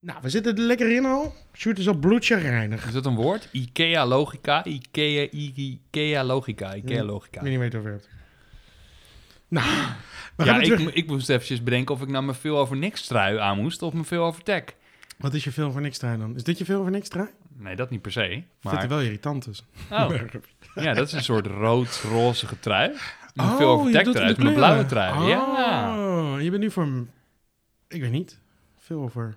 Nou, we zitten er lekker in al. Sjoerd is al bloedchagrijnig. Is dat een woord? Ikea logica? Ikea, Ikea logica? Ikea Ja. logica. Ik weet niet weten over het. Nou, we gaan Ja, ik, ik moest eventjes bedenken of ik nou me veel over niks trui aan moest of me veel over tech. Wat is je film voor niks trui dan? Is dit je film voor niks trui? Nee, dat niet per se. Maar, het wel irritant dus. oh, ja, dat is een soort rood-roze trui. Oh, veel over je tech de mijn blauwe trui. Ja. Oh, je bent nu voor... Ik weet niet. Veel over...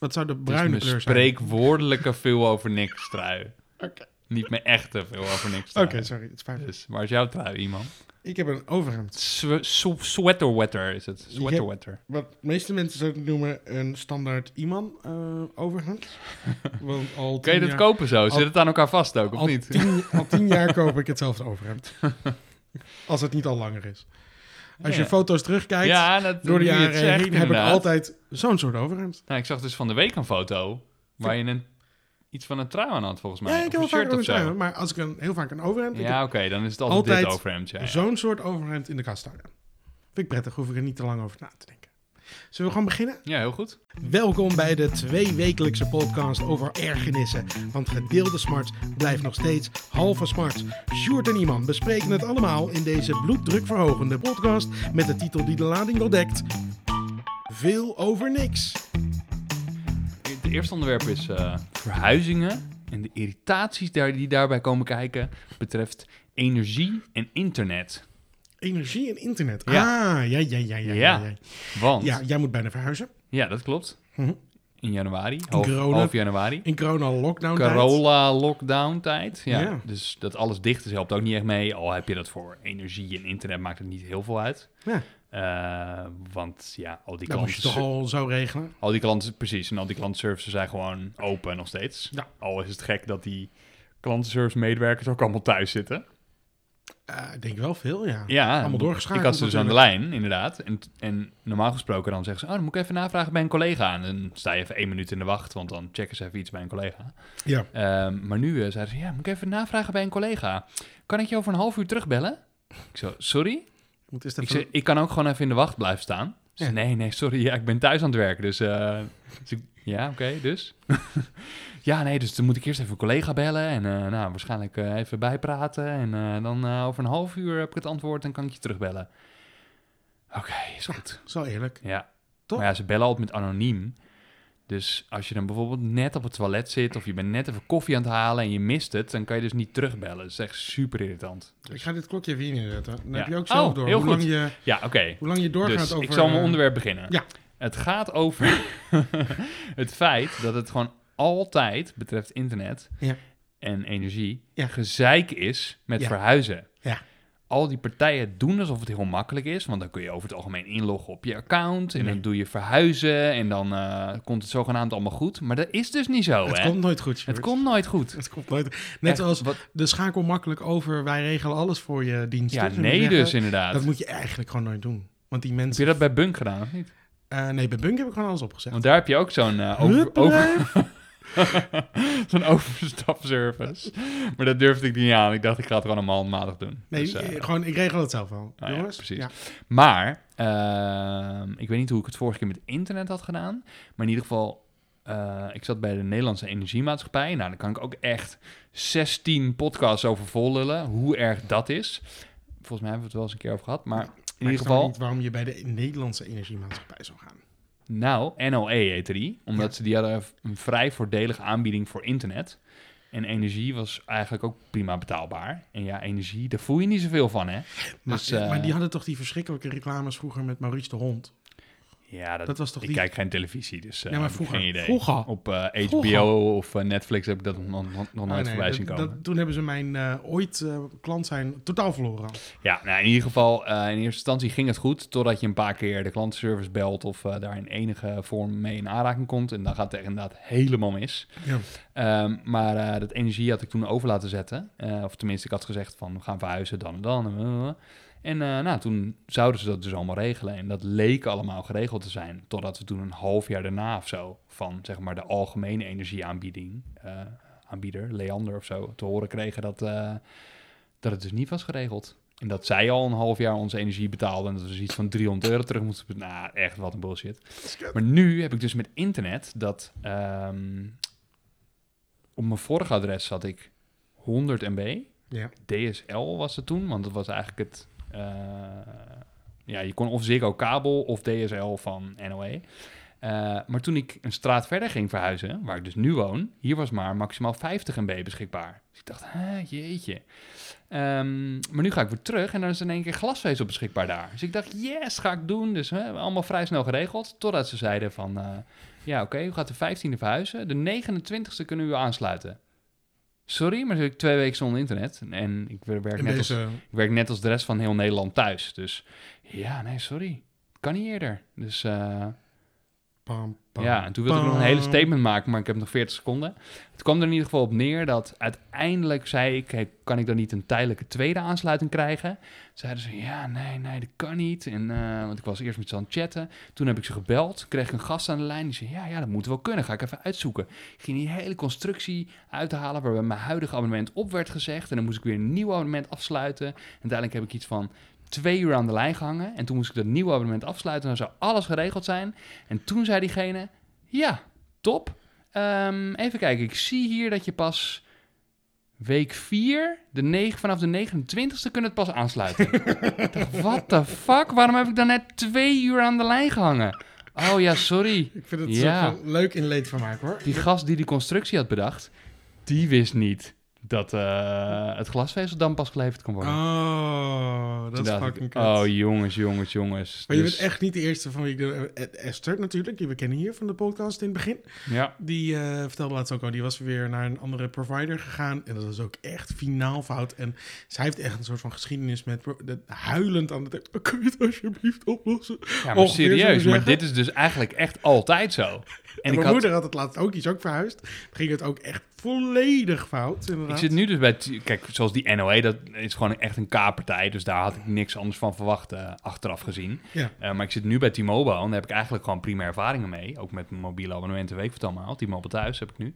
Wat zou de bruine kleur zijn? spreekwoordelijke veel over niks trui. Oké, Niet mijn echte veel over niks Oké, trui. sorry. Het is fijn. Dus, waar is jouw trui, iemand? Ik heb een overhemd. Sw- sw- Sweater wetter is het. Sweater hebt- wetter. Wat de meeste mensen zouden noemen een standaard iman eh overhemd. Want al Kun je dat jaar- kopen zo? Zit al- het aan elkaar vast ook, of al niet? Tien, al tien jaar koop ik hetzelfde overhemd. Als het niet al langer is. Als je foto's terugkijkt, Ja, dat, door de jaren zegt, heen, heb ik altijd zo'n soort overhemd. Nou, ik zag dus van de week een foto waar je een, iets van een trui aan had, volgens mij. Ja, ik heb wel vaak een trui, maar als ik een, heel vaak een overhemd... Ja, oké, dan is het altijd, Altijd dit overhemd. Ja, zo'n soort overhemd in de kast hangen. Vind ik prettig, hoef ik er niet te lang over na te denken. Zullen we gewoon beginnen? ja, heel goed. Welkom bij de tweewekelijkse podcast over ergernissen. Want gedeelde smarts blijft nog steeds halve smarts. Sjoerd en Iman bespreken het allemaal in deze bloeddrukverhogende podcast met de titel die de lading wel dekt. Veel over niks. Het eerste onderwerp is eh, verhuizingen en de irritaties daar, die daarbij komen kijken betreft energie en internet. Energie en internet. Ja. Ah, ja, ja, ja, ja. Ja, Ja. ja. Want, ja ja, jij moet bijna verhuizen. dat klopt. Mhm. In januari, half, corona- half januari. In corona lockdown tijd. Corolla lockdown tijd. Ja. Ja. Dus dat alles dicht is helpt ook niet echt mee. Al heb je dat voor energie en internet maakt het niet heel veel uit. Ja, Eh, want ja, al die dat moet je klanten... toch al zo regelen. Al die klanten, precies. En al die klantenservices zijn gewoon open nog steeds. Ja. Al is het gek dat die klantenservice medewerkers ook allemaal thuis zitten. Eh, ik denk wel veel, ja. Ja, Allemaal doorgeschakeld Ik had ze dus aan de lijn, inderdaad. En, en normaal gesproken dan zeggen ze... Oh, dan moet ik even navragen bij een collega. En dan sta je even één minuut in de wacht, want dan checken ze even iets bij een collega. Ja. Ehm, maar nu eh, zeiden ze... Ja, moet ik even navragen bij een collega. Kan ik je over een half uur terugbellen? Ik zo, sorry? Ik moet zei, ik kan ook gewoon even in de wacht blijven staan. Ze Ja. nee, nee, sorry, ja, ik ben thuis aan het werken. Dus, eh, dus ik- ja, oké, dus. ja, nee, dus dan moet ik eerst even een collega bellen en eh, nou, waarschijnlijk eh, even bijpraten. En eh, dan over een half uur heb ik het antwoord en kan ik je terugbellen. Oké, is goed. Zo eerlijk. Ja. Toch? Maar ja, ze bellen altijd met anoniem. Dus als je dan bijvoorbeeld net op het toilet zit of je bent net even koffie aan het halen en je mist het, dan kan je dus niet terugbellen. Dat is echt super irritant. Dus- Ik ga dit klokje even inzetten. Dan Ja. heb je ook zelf Oh, door heel hoe, lang goed. je, Ja, oké. hoe lang je doorgaat Dus over... ik zal mijn onderwerp beginnen. ja. Het gaat over het feit dat het gewoon altijd, betreft internet Ja. en energie, Ja. gezeik is met Ja. verhuizen. Ja. Al die partijen doen alsof het heel makkelijk is, want dan kun je over het algemeen inloggen op je account en Nee. dan doe je verhuizen en dan eh, komt het zogenaamd allemaal goed. Maar dat is dus niet zo, Het hè? komt nooit goed, het komt nooit goed. Het komt nooit... Net Echt, zoals wat- de schakel makkelijk over, wij regelen alles voor je diensten. Ja, nee dus inderdaad. Dat moet je eigenlijk gewoon nooit doen. Want die Heb mensen... je dat bij Bunk gedaan of niet? Eh, nee, bij Bunk heb ik gewoon alles opgezet. Want daar heb je ook zo'n eh, over, over, zo'n overstapservice. Maar dat durfde ik niet aan. Ik dacht, ik ga het gewoon allemaal handmatig doen. Nee, Dus, eh, gewoon, ik regel het zelf wel. Ah, ja, Jongens? precies. Ja. Maar, ehm, ik weet niet hoe ik het vorige keer met internet had gedaan. Maar in ieder geval, ik zat bij de Nederlandse Energiemaatschappij. Nou, daar kan ik ook echt 16 podcasts over vollullen. Hoe erg dat is. Volgens mij hebben we het wel eens een keer over gehad. Maar in ieder geval, niet waarom je bij de Nederlandse energiemaatschappij zou gaan. nou, NOE heette die. Omdat Ja. ze die hadden een vrij voordelige aanbieding voor internet. En energie was eigenlijk ook prima betaalbaar. En ja, energie, daar voel je niet zoveel van, hè? Maar, Dus, eh, maar eh, die hadden toch die verschrikkelijke reclames vroeger met Maurice de Hond? Ja, dat, Dat was toch ik die... kijk geen televisie, dus eh Ja, maar heb ik vroeger. geen idee. Vroeger. Op eh, HBO Vroeger. of eh, Netflix heb ik dat nog, nog, nog nooit nee, voorbij dat- zien komen. dat- toen hebben ze mijn eh, ooit eh, klant zijn totaal verloren. Ja, nou, in ieder geval, eh, in eerste instantie ging het goed... totdat je een paar keer de klantenservice belt... of eh, daar in enige vorm mee in aanraking komt. En dan gaat het inderdaad helemaal mis. Ja. Ehm, maar eh, dat energie had ik toen over laten zetten. Eh, of tenminste, ik had gezegd van we gaan verhuizen dan en dan. En, eh, en eh, nou, toen zouden ze dat dus allemaal regelen. En dat leek allemaal geregeld te zijn. Totdat we toen een half jaar daarna of zo... van zeg maar de algemene energieaanbieding... eh, aanbieder, Leander of zo, te horen kregen dat, eh, dat het dus niet was geregeld. En dat zij al een half jaar onze energie betaalde en dat we dus iets van 300 euro terug moesten betalen. Nou, echt wat een bullshit. Maar nu heb ik dus met internet dat ehm, op mijn vorige adres had ik 100 MB. Ja. DSL was het toen, want dat was eigenlijk het... eh, ja, je kon of Ziggo kabel of DSL van NOE. Eh, maar toen ik een straat verder ging verhuizen, waar ik dus nu woon, hier was maar maximaal 50 MB beschikbaar. Dus ik dacht, hè, jeetje. Ehm, maar nu ga ik weer terug en dan is in één keer glasvezel beschikbaar daar. Dus ik dacht, yes, ga ik doen. Dus hè, allemaal vrij snel geregeld. Totdat ze zeiden van, eh, ja oké, u gaat de 15e verhuizen. De 29e kunnen we u aansluiten. Sorry, maar zit ik twee weken zonder internet. En ik werk In net als ik werk net als de rest van heel Nederland thuis. Dus ja, nee, sorry. Kan niet eerder. Dus eh, Pam, pam, ja, en toen wilde ik nog een hele statement maken, maar ik heb nog 40 seconden. Het kwam er in ieder geval op neer dat uiteindelijk zei ik, hey, kan ik dan niet een tijdelijke tweede aansluiting krijgen? Zeiden ze, ja, nee, nee, dat kan niet. En, eh, want ik was eerst met ze aan het chatten. Toen heb ik ze gebeld, kreeg ik een gast aan de lijn. Die zei, ja, ja, dat moet wel kunnen. Ga ik even uitzoeken. Ik ging die hele constructie uithalen waarbij mijn huidige abonnement op werd gezegd. En dan moest ik weer een nieuw abonnement afsluiten. En uiteindelijk heb ik iets van twee uur aan de lijn gehangen. En toen moest ik dat nieuwe abonnement afsluiten. Dan zou alles geregeld zijn. En toen zei diegene, ja, top. Ehm, even kijken, ik zie hier dat je pas week 4, de 9, vanaf de 29ste kunnen het pas aansluiten. ik dacht, what the fuck? Waarom heb ik dan net twee uur aan de lijn gehangen? Oh ja, sorry. Ik vind het Ja. zo leuk in leedvermaak hoor. Die gast die die constructie had bedacht, die wist niet dat eh, het glasvezel dan pas geleverd kon worden. Oh, dat is fucking kut. Oh jongens, jongens, jongens. maar je Dus, bent echt niet de eerste van wie ik... De, eh, Esther natuurlijk, die we kennen hier van de podcast in het begin. Ja, Die eh, vertelde laatst ook al, die was weer naar een andere provider gegaan. En dat was ook echt finaal fout. En zij heeft echt een soort van geschiedenis met de, huilend aan de... Kun je het alsjeblieft oplossen? ja maar Ongeveer, serieus. Maar dit is dus eigenlijk echt altijd zo. En, En ik mijn had, moeder had het laatst ook, die is ook verhuisd. Ging het ook echt volledig fout, Ik inderdaad. zit nu dus bij... Kijk, zoals die NOE, dat is gewoon echt een K-partij. Dus daar had ik niks anders van verwacht, eh, achteraf gezien. Ja. Eh, maar ik zit nu bij T-Mobile en daar heb ik eigenlijk gewoon prima ervaringen mee. Ook met mobiele abonnementen, weet ik wat allemaal. T-Mobile thuis heb ik nu.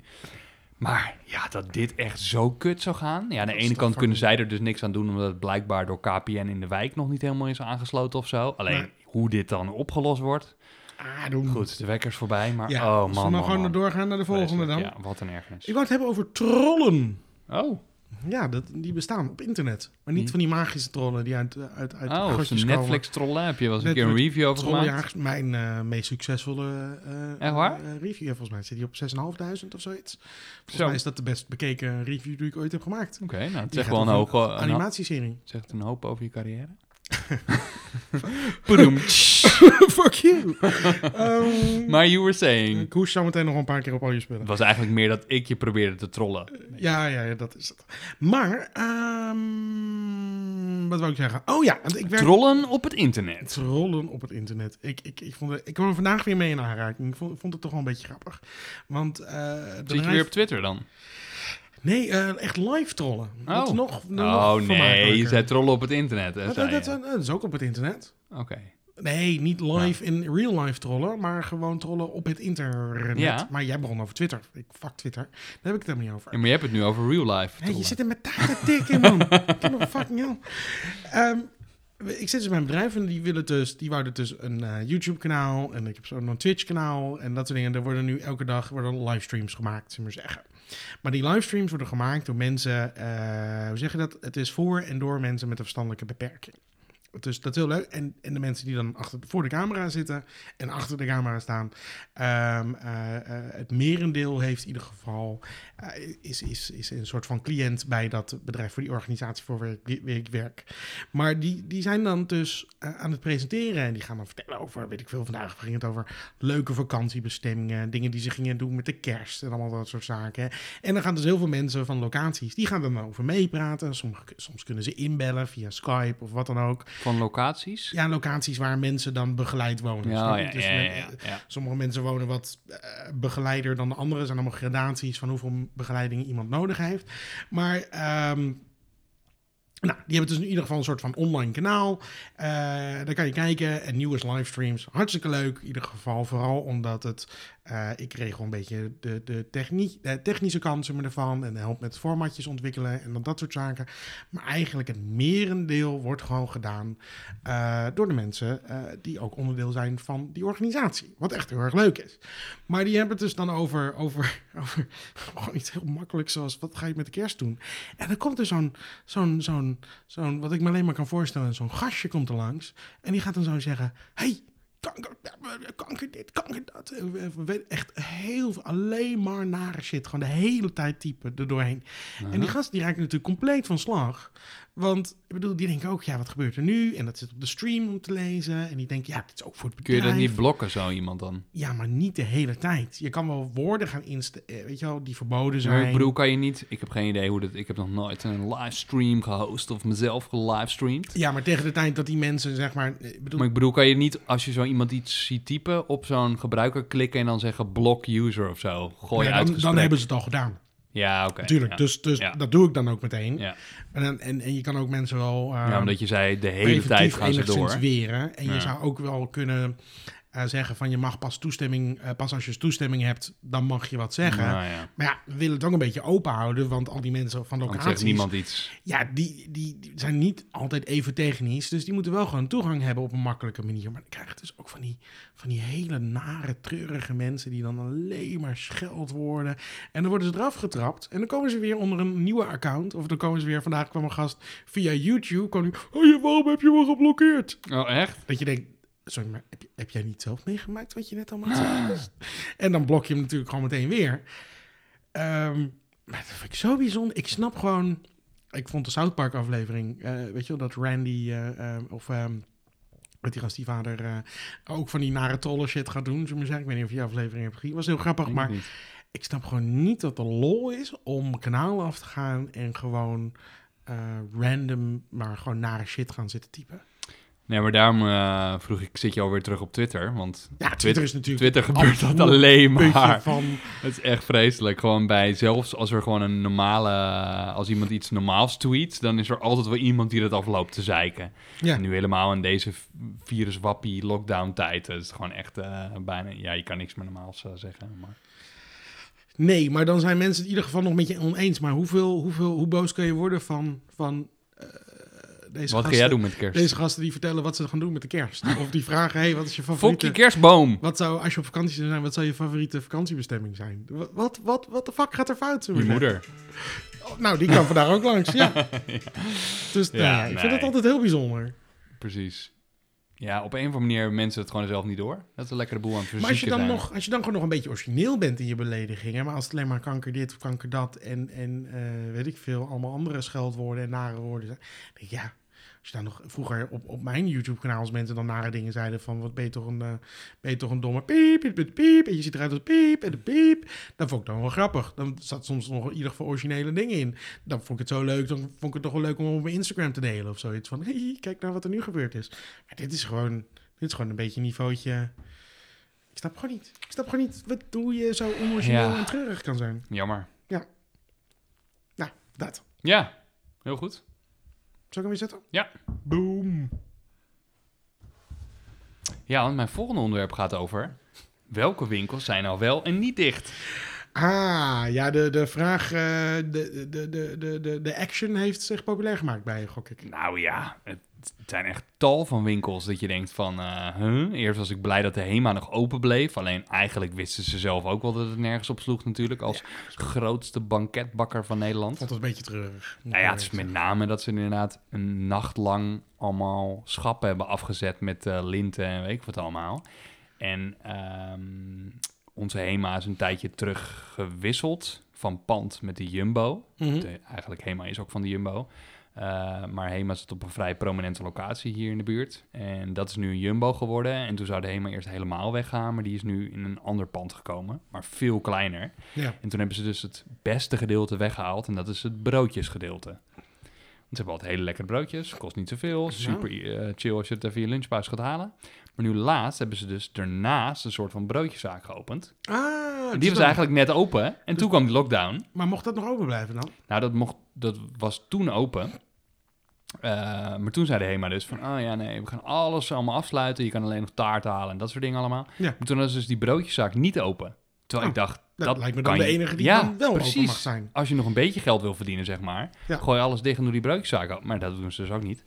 Maar ja, dat dit echt zo kut zou gaan. Ja, aan de Dat ene kant kunnen zij er dus niks aan doen... omdat het blijkbaar door KPN in de wijk nog niet helemaal is aangesloten of zo. Alleen Nee. hoe dit dan opgelost wordt... Ah, doen. Goed, de wekker is voorbij, maar Ja, oh man, zullen we nou gewoon man. doorgaan naar de volgende dan? Ja, wat een ergernis. Ik wou het hebben over trollen. Oh, Ja, dat, die bestaan op internet. Maar niet van die magische trollen die uit, uit, uit oh komen. Netflix trollen heb je wel eens een keer een review over gemaakt. Mijn eh, meest succesvolle eh, Echt waar? eh, review. Volgens mij zit die op 6.500 of zoiets. Volgens Zo. mij is dat de best bekeken review die ik ooit heb gemaakt. Oké, nou, het zegt wel een hoop, een, animatieserie. zegt een hoop over je carrière. Fuck you! Ehm, maar you were saying... ik hoes zo meteen nog een paar keer op al je spullen. Het was eigenlijk meer dat ik je probeerde te trollen. Ja, ja, ja, dat is het. Maar, ehm, wat wou ik zeggen? Oh ja, want ik werk... Trollen op het internet. Trollen op het internet. Ik, ik, ik, vond het, ik kwam er vandaag weer mee in aanraking. Ik vond, vond het toch wel een beetje grappig. Want, eh Zit je bedrijf- weer op Twitter dan? Nee, eh, echt live trollen. Oh. nog, nog Oh nee, je zei trollen op het internet. Hè, Dat, dat, dat- dat is ook op het internet. Oké. Nee, niet live in real life trollen, maar gewoon trollen op het internet. Ja. Maar jij begon over Twitter. Ik fuck Twitter. Daar heb ik het helemaal niet over. Ja, maar je hebt het nu over real life. Hey, je zit er met taart te tikken, man. ik heb nog fucking hell. Ehm, ik zit dus bij een bedrijf en die willen dus, die wouden dus een eh, YouTube-kanaal en ik heb zo'n Twitch-kanaal en dat soort dingen. Er worden nu elke dag worden livestreams gemaakt, zullen we maar zeggen. Maar die livestreams worden gemaakt door mensen, eh, hoe zeg je dat? Het is voor en door mensen met een verstandelijke beperking. Dus dat is heel leuk. En, en de mensen die dan achter, voor de camera zitten en achter de camera staan. ehm, eh, eh, het merendeel heeft in ieder geval eh, is, is, is een soort van cliënt bij dat bedrijf, voor die organisatie voor wie ik werk. Maar die, die zijn dan dus aan het presenteren en die gaan dan vertellen over, weet ik veel, vandaag ging het over leuke vakantiebestemmingen, dingen die ze gingen doen met de kerst en allemaal dat soort zaken. En dan gaan dus heel veel mensen van locaties, die gaan dan over meepraten. Sommige, soms kunnen ze inbellen via Skype of wat dan ook. Van locaties? Ja, locaties waar mensen dan begeleid wonen. Ja, ja, Dus ja, men-. Sommige mensen wonen wat eh, begeleider dan de anderen. Er zijn allemaal gradaties van hoeveel begeleiding iemand nodig heeft. Maar ehm, nou, die hebben dus in ieder geval een soort van online kanaal. Eh, daar kan je kijken. En nieuwe livestreams. Hartstikke leuk. In ieder geval vooral omdat het Eh, ik regel een beetje de, de technische kansen ervan en help met formatjes ontwikkelen en dat soort zaken. Maar eigenlijk het merendeel wordt gewoon gedaan eh, door de mensen eh, die ook onderdeel zijn van die organisatie. Wat echt heel erg leuk is. Maar die hebben het dus dan over, over, over gewoon iets heel makkelijks zoals wat ga je met de kerst doen? En dan komt er zo'n, zo'n, zo'n, zo'n wat ik me alleen maar kan voorstellen, zo'n gastje komt er langs en die gaat dan zo zeggen, hey, kanker, kanker dit, kanker dat. Echt heel veel, alleen maar nare shit. Gewoon de hele tijd typen er doorheen. En die gast die raakt natuurlijk compleet van slag. Want ik bedoel, die denken ook, ja, wat gebeurt er nu? En dat zit op de stream om te lezen. En die denken, ja, dit is ook voor het bedrijf. Kun je dat niet blokken, zo iemand dan? Ja, maar niet de hele tijd. Je kan wel woorden gaan instellen, weet je wel, die verboden zijn. Maar ik bedoel, kan je niet... Ik heb geen idee hoe dat... Ik heb nog nooit een livestream gehost of mezelf gelivestreamd. Ja, maar tegen de tijd dat die mensen, zeg maar... Ik bedoel... Maar ik bedoel, kan je niet, als je zo iemand iets ziet typen, op zo'n gebruiker klikken en dan zeggen block user of zo? Gooi Ja, uit dan hebben ze het al gedaan. Ja, oké. Natuurlijk, ja. dus, dus Ja. dat doe ik dan ook meteen. Ja. En, en, en je kan ook mensen wel... eh, ja, omdat je zei, de hele tijd gaan ze door. weren. En je zou ook wel kunnen zeggen van je mag pas toestemming, eh, pas als je toestemming hebt, dan mag je wat zeggen. Nou ja. Maar ja, we willen het ook een beetje open houden, want al die mensen van Dan zegt locaties, niemand iets. ja, die, die, die zijn niet altijd even technisch, dus die moeten wel gewoon toegang hebben op een makkelijke manier. Maar dan krijg je dus ook van die, van die hele nare, treurige mensen die dan alleen maar scheld worden. En dan worden ze eraf getrapt en dan komen ze weer onder een nieuwe account. Of dan komen ze weer, vandaag kwam een gast via YouTube, kwam die, oh ja, waarom heb je me geblokkeerd? Oh, echt? Dat je denkt, sorry, maar heb, jij niet zelf meegemaakt wat je net allemaal zei? En dan blok je hem natuurlijk gewoon meteen weer. Ehm, maar dat vind ik zo bijzonder. Ik snap gewoon... Ik vond de South Park aflevering, eh, weet je wel, dat Randy eh, eh, of... ehm met die gast die vader eh, ook van die nare trollen shit gaat doen. Zullen we maar zeggen. Ik weet niet of je die aflevering hebt gezien. was heel grappig, maar ik niet. ik snap gewoon niet dat de lol is om kanaal af te gaan en gewoon random, maar gewoon nare shit gaan zitten typen. Nee, maar daarom eh, vroeg ik, zit je alweer terug op Twitter? Want Ja, Twitter is natuurlijk Twitter gebeurt dat alleen maar. van Het is echt vreselijk. Gewoon bij, zelfs als er gewoon een normale, als iemand iets normaals tweet, dan is er altijd wel iemand die dat afloopt te zeiken. ja. En nu helemaal in deze viruswappie lockdown tijd. Het is gewoon echt eh, bijna, ja, je kan niks meer normaals eh, zeggen. Maar. Nee, maar dan zijn mensen het in ieder geval nog met je oneens. Maar hoeveel, hoeveel, hoe boos kun je worden van, van eh, deze Wat ga jij doen met kerst? Deze gasten die vertellen wat ze gaan doen met de kerst. Of die vragen, hey, wat is je Fok favoriete... je kerstboom! Wat zou, als je op vakantie zou zijn, wat zou je favoriete vakantiebestemming zijn? Wat, wat, wat, wat de fuck gaat er fout? Je moeder. Oh, nou, die kan vandaag ook langs, ja. Dus nou Ja, ik vind het altijd heel bijzonder. Precies. Ja, op een of andere manier hebben mensen het gewoon zelf niet door. Dat is een lekkere boel aan het Maar als je, dan zijn. nog, als je dan gewoon nog een beetje origineel bent in je beledigingen, maar als het alleen maar kanker dit of kanker dat en, en eh, weet ik veel, allemaal andere scheldwoorden en nare woorden zijn, denk ik, ja, als je dan nog vroeger op, op mijn YouTube-kanaal als mensen dan nare dingen zeiden van wat ben je toch een, eh, ben je toch een domme piep, piep, piep, piep, en je ziet eruit als piep en de piep, dan vond ik dan wel grappig. Dan zat soms nog in ieder geval originele dingen in. Dan vond ik het zo leuk, dan vond ik het toch wel leuk om op mijn Instagram te delen of zoiets van, hey, kijk nou wat er nu gebeurd is. Maar dit is gewoon, dit is gewoon een beetje een niveautje. Ik snap gewoon niet. Ik snap gewoon niet wat, hoe je zo onorigineel Ja. en treurig kan zijn. Jammer. Nou, dat. Ja, heel goed. Ik hem weer zetten? Ja. Boom. Ja, want mijn volgende onderwerp gaat over... Welke winkels zijn nou wel en niet dicht? Ah, ja, de, de vraag, eh, de, de, de, de, de, de action heeft zich populair gemaakt bij je, gok ik. Nou ja, het zijn echt tal van winkels dat je denkt van... eh, huh? Eerst was ik blij dat de HEMA nog open bleef. Alleen eigenlijk wisten ze zelf ook wel dat het nergens op sloeg natuurlijk. Als grootste banketbakker van Nederland. Vond het een beetje treurig. Nou ja, het is met name dat ze inderdaad een nacht lang allemaal schappen hebben afgezet met eh, linten en weet ik wat allemaal. En ehm, onze HEMA is een tijdje terug gewisseld van pand met de Jumbo. Mhm. De- eigenlijk HEMA is ook van de Jumbo. Eh, maar HEMA zit op een vrij prominente locatie hier in de buurt. En dat is nu een Jumbo geworden. En toen zou de HEMA eerst helemaal weggaan, maar die is nu in een ander pand gekomen. Maar veel kleiner. Ja. En toen hebben ze dus het beste gedeelte weggehaald. En dat is het broodjesgedeelte. Want ze hebben altijd hele lekkere broodjes. Kost niet zoveel. Super eh, chill als je het even je lunchpauze gaat halen. Maar nu laatst hebben ze dus daarnaast een soort van broodjeszaak geopend. Ah, En dus die was dan- eigenlijk net open. En Dus- toen kwam de lockdown. Maar mocht dat nog open blijven dan? Nou, dat, mocht, dat was toen open. Eh, maar toen zei de HEMA dus van, oh ja, nee, we gaan alles allemaal afsluiten. Je kan alleen nog taart halen en dat soort dingen allemaal. Ja. Maar toen was dus die broodjeszaak niet open. Terwijl Oh, ik dacht, Dat, dat lijkt me dan de enige die Ja, dan wel open precies. mag zijn. als je nog een beetje geld wil verdienen, zeg maar, Ja. gooi alles dicht en doe die broodjeszaak open. Maar dat doen ze dus ook niet.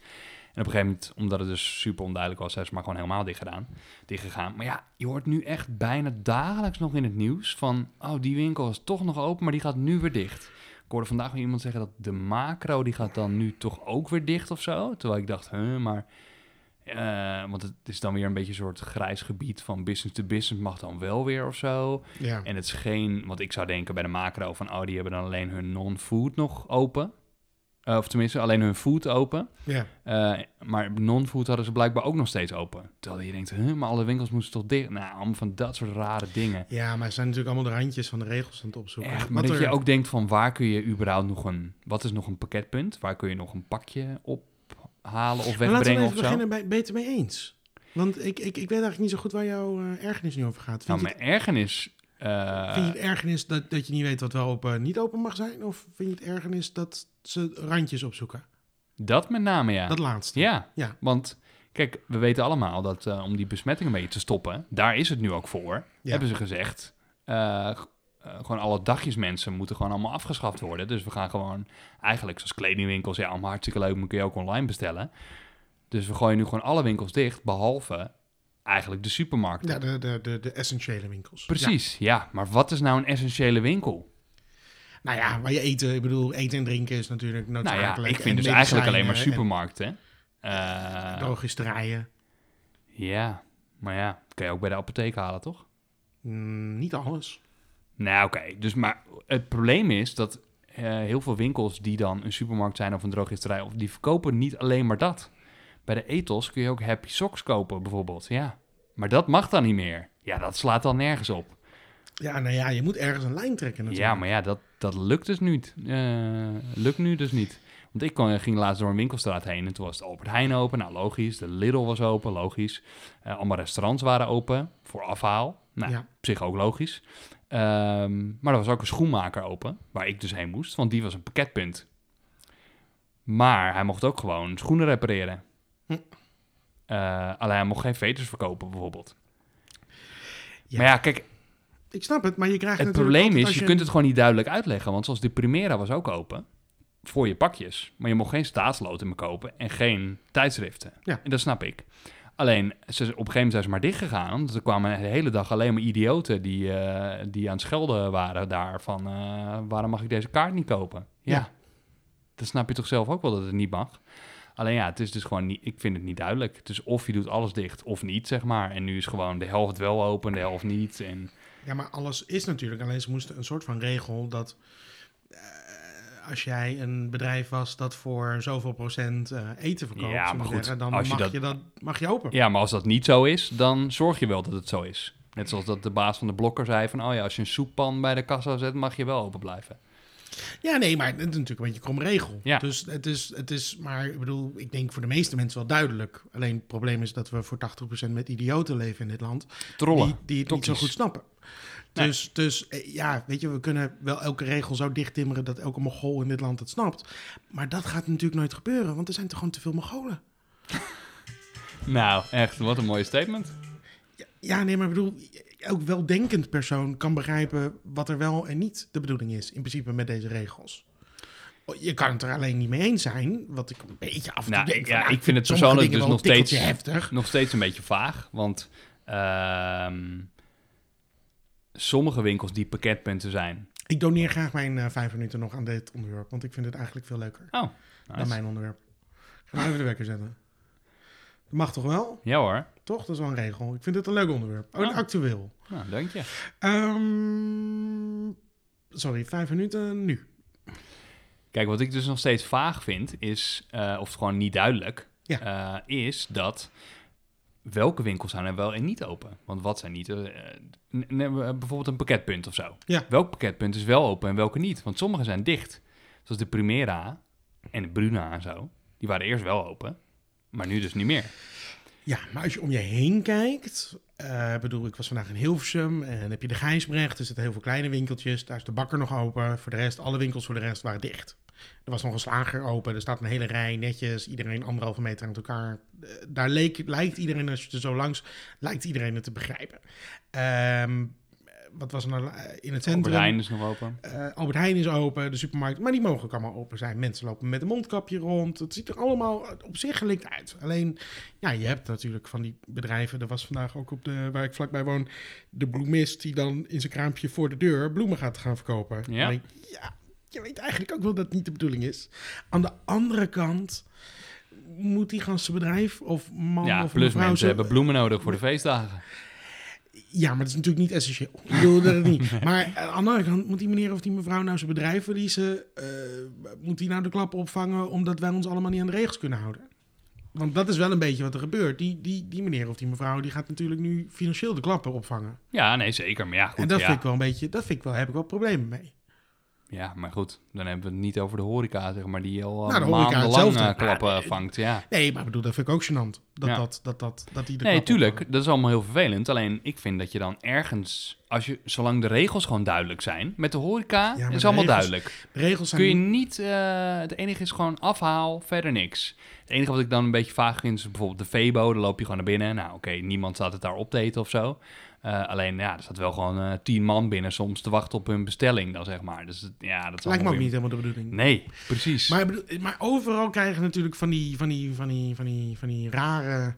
En op een gegeven moment, omdat het dus super onduidelijk was, hebben ze maar gewoon helemaal dicht gedaan, dicht gegaan. Maar ja, je hoort nu echt bijna dagelijks nog in het nieuws van, oh, die winkel is toch nog open, maar die gaat nu weer dicht. Ik hoorde vandaag nog iemand zeggen dat de macro, die gaat dan nu toch ook weer dicht of zo. Terwijl ik dacht, huh, maar... eh, want het is dan weer een beetje een soort grijs gebied van business to business mag dan wel weer of zo. Ja. En het is geen, want ik zou denken bij de macro van, oh, die hebben dan alleen hun non-food nog open. Eh, of tenminste, alleen hun food open. ja. Eh, maar non-food hadden ze blijkbaar ook nog steeds open. Terwijl je denkt, huh, maar alle winkels moesten toch dicht? Nou, allemaal van dat soort rare dingen. ja, maar het zijn natuurlijk allemaal de randjes van de regels aan het opzoeken. Echt, maar Wat dat er- je ook denkt van, waar kun je überhaupt nog een... Wat is nog een pakketpunt? Waar kun je nog een pakje ophalen of laten we wegbrengen of zo? beginnen bij Beter Mee Eens. Want ik, ik, ik weet eigenlijk niet zo goed waar jouw eh, ergernis nu over gaat. Vind, Nou, mijn ergernis... eh, vind je het ergernis dat, dat je niet weet wat wel open en niet open mag zijn? Of vind je het ergernis dat ze randjes opzoeken? dat met name, ja. Dat laatste. Ja, Ja. want kijk, we weten allemaal dat eh, om die besmetting een beetje te stoppen, daar is het nu ook voor, Ja. hebben ze gezegd. eh, eh, gewoon alle dagjesmensen moeten gewoon allemaal afgeschaft worden. Dus we gaan gewoon eigenlijk zoals kledingwinkels, ja, allemaal hartstikke leuk, maar kun je ook online bestellen. Dus we gooien nu gewoon alle winkels dicht, behalve eigenlijk de supermarkten. Ja, de, de, de, de essentiële winkels. Precies, ja. Maar wat is nou een essentiële winkel? Nou ja, waar je eten, ik bedoel, eten en drinken is natuurlijk Nou noodzakelijk. ja, ik vind dus eigenlijk alleen maar supermarkten. En Drogisterijen. ja, maar ja, kan je ook bij de apotheek halen, toch? Mm, niet alles. Nou, oké. Dus, maar het probleem is dat eh, heel veel winkels die dan een supermarkt zijn of een drogisterij, of die verkopen niet alleen maar dat. Bij de ethos kun je ook Happy Socks kopen, bijvoorbeeld. Ja, maar dat mag dan niet meer. Ja, dat slaat dan nergens op. Ja, nou ja, je moet ergens een lijn trekken natuurlijk. Ja, maar ja, dat, dat lukt dus niet. Eh, lukt nu dus niet. Want ik kon, ging laatst door een winkelstraat heen en toen was het Albert Heijn open. Nou, logisch. De Lidl was open, logisch. Eh, allemaal restaurants waren open voor afhaal. Nou, Ja. op zich ook logisch. Ehm, maar er was ook een schoenmaker open, waar ik dus heen moest, want die was een pakketpunt. Maar hij mocht ook gewoon schoenen repareren. Eh, alleen hij mocht geen veters verkopen, bijvoorbeeld. Ja. Maar ja, kijk, Ik snap het, maar je krijgt het probleem is, je kunt het gewoon niet duidelijk uitleggen. Want zoals de Primera was ook open, voor je pakjes. Maar je mocht geen staatsloten meer kopen en geen tijdschriften. Ja. En dat snap ik. Alleen, ze, op een gegeven moment zijn ze maar dichtgegaan. Want er kwamen de hele dag alleen maar idioten die, eh, die aan het schelden waren daar. Van, eh, waarom mag ik deze kaart niet kopen? Ja. Ja. Dat snap je toch zelf ook wel dat het niet mag? Alleen ja, het is dus gewoon niet, ik vind het niet duidelijk. Dus of je doet alles dicht of niet, zeg maar. En nu is gewoon de helft wel open, de helft niet. En Ja, maar alles is natuurlijk. Alleen ze moesten een soort van regel dat eh, als jij een bedrijf was dat voor zoveel procent eh, eten verkoopt, Ja, maar we goed, zeggen, dan als je mag, dat- je dat, mag je open. Ja, maar als dat niet zo is, dan zorg je wel dat het zo is. Net zoals dat de baas van de blokker zei van... oh ja, als je een soeppan bij de kassa zet, mag je wel open blijven. Ja, nee, maar het is natuurlijk een beetje een krom regel. Ja. Dus het is, het is, maar ik bedoel, ik denk voor de meeste mensen wel duidelijk. Alleen het probleem is dat we voor 80% met idioten leven in dit land. Trollen. Die, die het niet zo goed snappen. Nee. Dus, dus eh, ja, weet je, we kunnen wel elke regel zo dicht timmeren dat elke Mogol in dit land het snapt. Maar dat gaat natuurlijk nooit gebeuren, want er zijn toch gewoon te veel Mogolen. Nou, echt, wat een mooie statement. Ja, nee, maar ik bedoel, elk weldenkend persoon kan begrijpen wat er wel en niet de bedoeling is, in principe met deze regels. Je kan het er alleen niet mee eens zijn, wat ik een beetje af en Nou, denk. van, ja, nou, ik vind het persoonlijk dus nog steeds- heftig. Nog steeds een beetje vaag, want... ehm, sommige winkels die pakketpunten zijn... Ik doneer graag mijn eh, vijf minuten nog aan dit onderwerp, want ik vind het eigenlijk veel leuker Oh, dan mijn onderwerp. Ik ga nou even de wekker zetten. Dat mag toch wel? Ja hoor. Toch? Dat is wel een regel. Ik vind het een leuk onderwerp. Oh, Oh. actueel. Nou, dank je. Ehm, sorry, vijf minuten nu. Kijk, wat ik dus nog steeds vaag vind, is, eh, of gewoon niet duidelijk, Ja. eh, is dat welke winkels zijn er wel en niet open? Want wat zijn niet, n- bijvoorbeeld een pakketpunt of zo. Ja. Welk pakketpunt is wel open en welke niet? Want sommige zijn dicht. Zoals de Primera en de Bruna en zo. Die waren eerst wel open, maar nu dus niet meer. Ja, maar als je om je heen kijkt... ik bedoel, ik was vandaag in Hilversum en heb je de Gijsbrecht. Er zitten heel veel kleine winkeltjes. Daar is de bakker nog open. Voor de rest, alle winkels voor de rest waren dicht. Er was nog een slager open. Er staat een hele rij netjes. Iedereen anderhalve meter aan elkaar. Eh, daar leek, lijkt iedereen, als je er zo langs, lijkt iedereen het te begrijpen. Ehm, wat was er nou eh, in het centrum? Albert Heijn is nog open. Eh, Albert Heijn is open, de supermarkt, maar die mogen allemaal open zijn. Mensen lopen met een mondkapje rond. Het ziet er allemaal op zich gelikt uit. Alleen, ja, je hebt natuurlijk van die bedrijven. Er was vandaag ook op de, waar ik vlakbij woon, de bloemist die dan in zijn kraampje voor de deur bloemen gaat gaan verkopen. Ja. Ja, je weet eigenlijk ook wel dat het niet de bedoeling is. Aan de andere kant moet die ganse bedrijf of man Ja, of plus mensen hebben bloemen nodig voor de feestdagen. Ja, maar dat is natuurlijk niet essentieel. Ik bedoel dat niet. Maar aan de andere kant moet die meneer of die mevrouw nou zijn bedrijf verliezen. eh, moet die nou de klap opvangen omdat wij ons allemaal niet aan de regels kunnen houden? Want dat is wel een beetje wat er gebeurt. Die, die, die meneer of die mevrouw die gaat natuurlijk nu financieel de klappen opvangen. Ja, nee, zeker. Maar ja, goed. en dat ja. vind ik wel een beetje, dat vind ik wel, heb ik wel problemen mee. Ja, maar goed. Dan hebben we het niet over de horeca, zeg maar, die al Nou, horeca maandenlang eh, klappen Ja, vangt. Ja. Nee, maar ik bedoel, dat vind ik ook gênant. Dat, Ja. dat, dat, dat, dat die de Nee, tuurlijk. Dat is allemaal heel vervelend. Alleen ik vind dat je dan ergens, als je, zolang de regels gewoon duidelijk zijn, met de horeca is de allemaal regels duidelijk. De regels zijn Kun je niet, eh, het enige is gewoon afhaal, verder niks. Het enige wat ik dan een beetje vaag vind is bijvoorbeeld de Febo. Dan loop je gewoon naar binnen. Nou, oké, niemand staat het daar op te eten of zo. Eh, alleen, ja, er staat wel gewoon eh, tien man binnen soms te wachten op hun bestelling dan, zeg maar. Dus ja, dat lijkt me ook niet helemaal de bedoeling. Nee, precies. Maar, maar overal krijgen natuurlijk van die, van die, van die, van die, van die rare.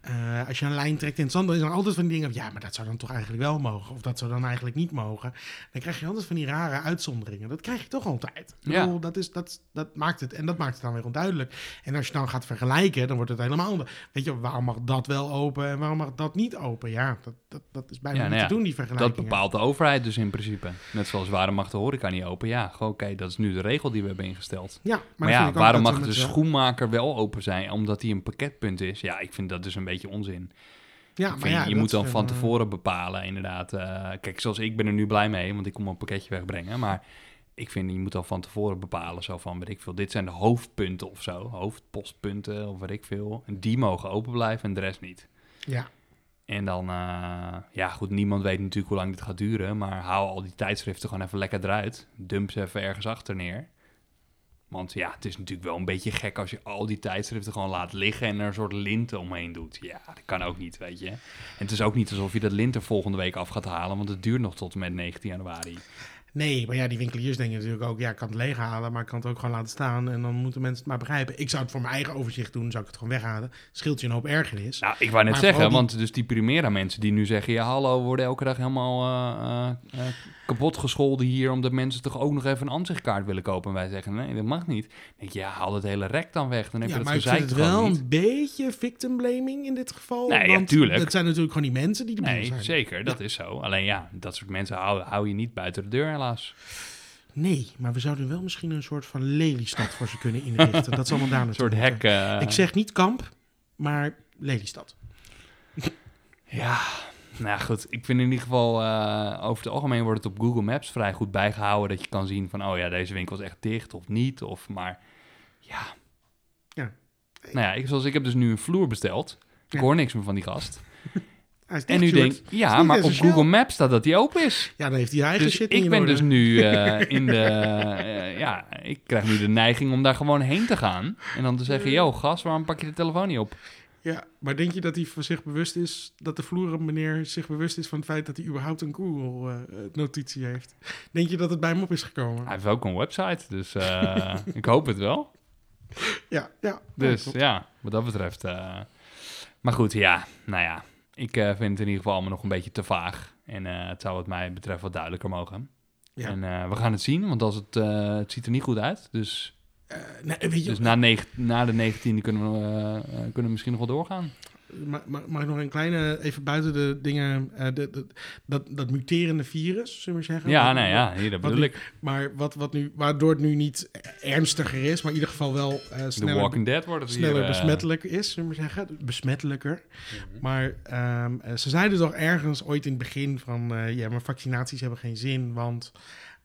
Eh, als je een lijn trekt in het zand, dan is er altijd van die dingen. Ja, maar dat zou dan toch eigenlijk wel mogen. Of dat zou dan eigenlijk niet mogen. Dan krijg je altijd van die rare uitzonderingen. Dat krijg je toch altijd. Ja. bedoel, dat, is, dat, dat maakt het. En dat maakt het dan weer onduidelijk. En als je dan gaat vergelijken, dan wordt het helemaal. onder- Weet je, waarom mag dat wel open en waarom mag dat niet open? Ja, dat, dat, dat is bijna Ja, niet nou ja, te doen, die dat vergelijkingen. bepaalt de overheid dus in principe. Net zoals waarom mag de horeca niet open? Ja, oké, dat is nu de regel die we hebben ingesteld. Ja, maar, ja, waarom dat mag de schoenmaker wel open zijn? Omdat hij een pakketpunt is? Ja, ik vind dat dus een beetje onzin. Ja, maar ja, je moet dan van eh, tevoren bepalen, inderdaad. Eh, kijk, zoals ik ben er nu blij mee, want ik kom een pakketje wegbrengen. Maar ik vind, je moet al van tevoren bepalen, zo van, weet ik veel, dit zijn de hoofdpunten of zo. Hoofdpostpunten of weet ik veel. En die mogen open blijven en de rest niet. Ja, En dan, eh, ja goed, niemand weet natuurlijk hoe lang dit gaat duren. Maar haal al die tijdschriften gewoon even lekker eruit. Dump ze even ergens achter neer. Want ja, het is natuurlijk wel een beetje gek als je al die tijdschriften gewoon laat liggen en er een soort lint omheen doet. Ja, dat kan ook niet, weet je. En het is ook niet alsof je dat lint er volgende week af gaat halen, want het duurt nog tot en met 19 januari. Nee, maar ja, die winkeliers denken natuurlijk ook, ja, ik kan het leeghalen, maar ik kan het ook gewoon laten staan en dan moeten mensen het maar begrijpen. Ik zou het voor mijn eigen overzicht doen, zou ik het gewoon weghalen. Scheelt je een hoop ergernis. Nou, ik wou net Maar zeggen, die- want dus die Primera mensen die nu zeggen... ja, hallo, we worden elke dag helemaal eh, eh, eh, kapot gescholden hier... omdat mensen toch ook nog even een aanzichtkaart willen kopen. En wij zeggen, nee, dat mag niet. Dan denk je, ja, haal het hele rek dan weg. Dan heb ja, je maar dat ik vind gezeik het wel niet. een beetje victim blaming in dit geval. Nee, want. Het zijn natuurlijk gewoon die mensen die de Nee, zijn. zeker, dat is zo. Alleen ja, dat soort mensen hou, hou je niet buiten de deur, helaas. Nee, maar we zouden wel misschien een soort van Lelystad voor ze kunnen inrichten. dat zal wel daar Een soort hek. eh, Ik zeg niet kamp, maar Lelystad. Ja, nou ja, goed. Ik vind in ieder geval, eh, over het algemeen wordt het op Google Maps vrij goed bijgehouden. Dat je kan zien van, oh ja, deze winkel is echt dicht of niet. Of maar, ja. Ja. Nou ja, ik, zoals ik heb dus nu een vloer besteld. Ik Ja. hoor niks meer van die gast. Hij En nu denk ja, maar op. Google Maps staat dat die open is. Ja, dan heeft hij eigen Dus shit ik ben dus nu eh, in de, eh, ja, ik krijg nu de neiging om daar gewoon heen te gaan. En dan te zeggen, yo gast, waarom pak je de telefoon niet op? Ja, maar denk je dat hij van zich bewust is, dat de vloeren meneer zich bewust is van het feit dat hij überhaupt een Google-notitie heeft? Denk je dat het bij hem op is gekomen? Hij heeft ook een website, dus eh, ik hoop het wel. Ja, ja. Dus ja, wat dat betreft. eh, maar goed, ja, nou ja. Ik eh, vind het in ieder geval allemaal nog een beetje te vaag. En eh, het zou wat mij betreft wat duidelijker mogen. Ja. En eh, we gaan het zien, want als het, het ziet er niet goed uit. Dus, nee, weet je, dus na, na de 19e kunnen we, kunnen we misschien nog wel doorgaan. Ma- ma- mag ik nog een kleine, even buiten de dingen, eh, de, de- dat, dat muterende virus, zullen we zeggen? Ja, nou ja, hier, dat wat bedoel nu- ik. Maar wat, wat nu, waardoor het nu niet ernstiger is, maar in ieder geval wel eh, The sneller, Walking Dead wordt het sneller hier. eh, besmettelijk is, zullen we zeggen. Besmettelijker. mhm. Maar ehm, eh, ze zeiden toch ergens ooit in het begin van... eh, ja, maar vaccinaties hebben geen zin, want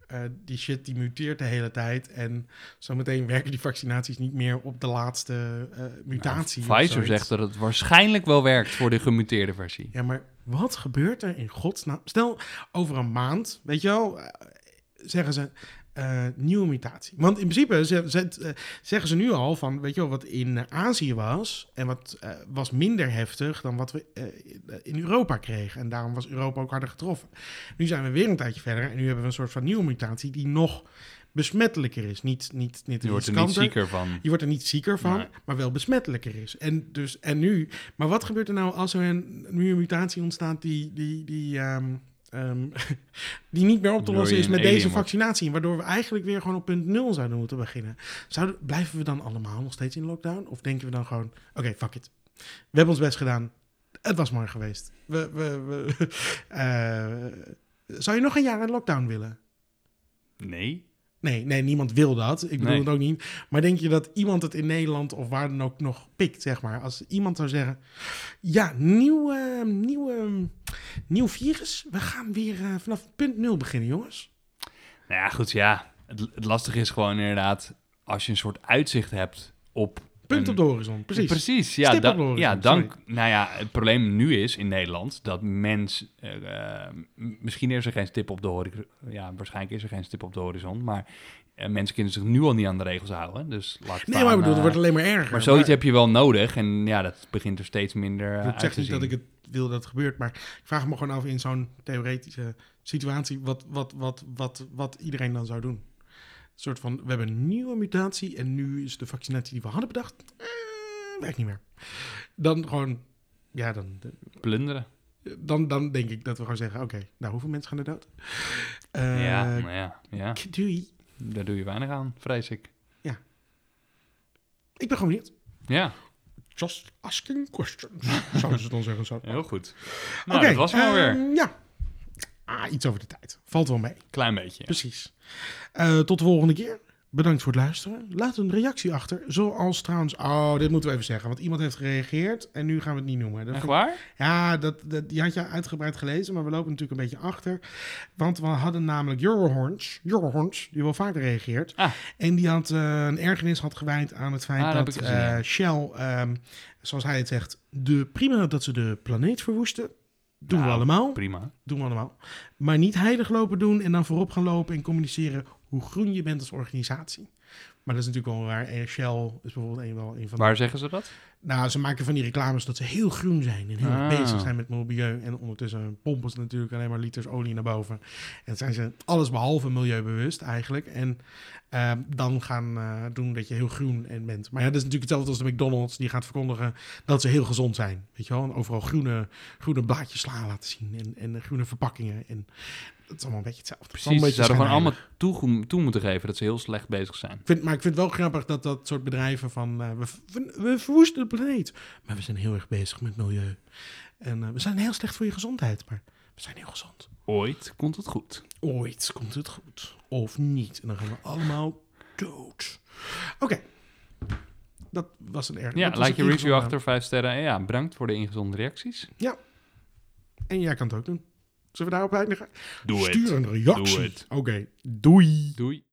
eh, die shit die muteert de hele tijd. En zometeen werken die vaccinaties niet meer op de laatste eh, mutatie. Nou, Pfizer zegt dat het waarschijnlijk wel werkt voor de gemuteerde versie. Ja, maar wat gebeurt er in godsnaam? Stel, over een maand, weet je wel, eh, zeggen ze... eh, nieuwe mutatie. Want in principe ze, ze- eh, zeggen ze nu al van, weet je wel, wat in eh, Azië was en wat was minder heftig dan wat we in Europa kregen. En daarom was Europa ook harder getroffen. Nu zijn we weer een tijdje verder en nu hebben we een soort van nieuwe mutatie die nog besmettelijker is. Niet, niet, niet Je wordt er niet zieker van. Je wordt er niet zieker van, Nee. maar wel besmettelijker is. En, dus, en nu, maar wat gebeurt er nou als er een nieuwe mutatie ontstaat die, die, die, ehm, ehm, die niet meer op te lossen is met deze vaccinatie? Waardoor we eigenlijk weer gewoon op punt nul zouden moeten beginnen. Zouden, blijven we dan allemaal nog steeds in lockdown? Of denken we dan gewoon, oké, fuck it. We hebben ons best gedaan. Het was mooi geweest. We, we, we, eh, zou je nog een jaar in lockdown willen? Nee. Nee, nee, niemand wil dat. Ik bedoel Nee. het ook niet. Maar denk je dat iemand het in Nederland of waar dan ook nog pikt, zeg maar? Als iemand zou zeggen, ja, nieuw, eh, nieuw, virus. We gaan weer eh, vanaf punt nul beginnen, jongens. Nou ja, goed, ja. Het, het lastige is gewoon inderdaad, als je een soort uitzicht hebt op... Punt een- op de horizon, precies. Precies, ja. Da- horizon, ja, dan, nou ja, het probleem nu is in Nederland dat mens... eh, eh, misschien is er geen stip op de horizon. Ja, waarschijnlijk is er geen stip op de horizon. Maar mensen kunnen zich nu al niet aan de regels houden. Dus laat Nee, maar ik bedoel, het wordt alleen maar erger. Maar zoiets heb je wel nodig. En ja, dat begint er steeds minder Ik uit niet dat ik het wil dat het gebeurt, maar ik vraag me gewoon af in zo'n theoretische situatie wat, wat, wat, wat, wat iedereen dan zou doen. Een soort van, we hebben een nieuwe mutatie en nu is de vaccinatie die we hadden bedacht, eh, werkt niet meer. Dan gewoon, ja, dan, Plunderen. dan, dan denk ik dat we gewoon zeggen, oké, nou hoeveel mensen gaan er dood? Eh, ja, nou ja, ja, Doei. daar doe je weinig aan, vrees ik. Ik ben gewoon benieuwd. Ja, Just asking questions, zouden ze dan zeggen. Zo. heel goed. Nou, dat was hem alweer. ehm, ja. Ah, iets over de tijd. Valt wel mee. Klein beetje. Precies. Eh, tot de volgende keer. Bedankt voor het luisteren. Laat een reactie achter. Zoals trouwens... Oh, dit moeten we even zeggen. Want iemand heeft gereageerd en nu gaan we het niet noemen. Dat Echt waar? Ja, dat, dat, die had je uitgebreid gelezen, maar we lopen natuurlijk een beetje achter. Want we hadden namelijk Eurohorns, Eurohorns die wel vaker reageert. Ah. En die had eh, een ergernis had gewijd aan het feit Ah, dat eh, Shell, ehm, zoals hij het zegt, de prima dat ze de planeet verwoesten. Doen we Nou, allemaal. Prima. Doen we allemaal. Maar niet heilig lopen doen en dan voorop gaan lopen en communiceren hoe groen je bent als organisatie. Maar dat is natuurlijk wel waar. Shell is bijvoorbeeld een, wel een van de... Waar zeggen ze dat? Nou, ze maken van die reclames dat ze heel groen zijn en heel Ah. bezig zijn met milieu. En ondertussen pompen ze natuurlijk alleen maar liters olie naar boven. En zijn ze alles behalve milieubewust eigenlijk. En ehm, dan gaan eh, doen dat je heel groen en bent. Maar ja, dat is natuurlijk hetzelfde als de McDonald's. Die gaat verkondigen dat ze heel gezond zijn. Weet je wel? En overal groene, groene blaadjes sla laten zien. En, en groene verpakkingen. En dat is allemaal een beetje hetzelfde. Precies, ze zouden gewoon allemaal toe, toe moeten geven dat ze heel slecht bezig zijn. ik vind, maar ik vind het wel grappig dat dat soort bedrijven van... eh, we, we, verwoesten planeet, maar we zijn heel erg bezig met milieu. En eh, we zijn heel slecht voor je gezondheid, maar we zijn heel gezond. Ooit komt het goed. Ooit komt het goed. Of niet. En dan gaan we allemaal dood. Oké. Dat was een erg. Ja, laat je review achter, vijf sterren. En ja, bedankt voor de ingezonde reacties. En jij kan het ook doen. Zullen we daarop eindigen? Doe Stuur het. een reactie. Doe het. Oké, doei. Doei.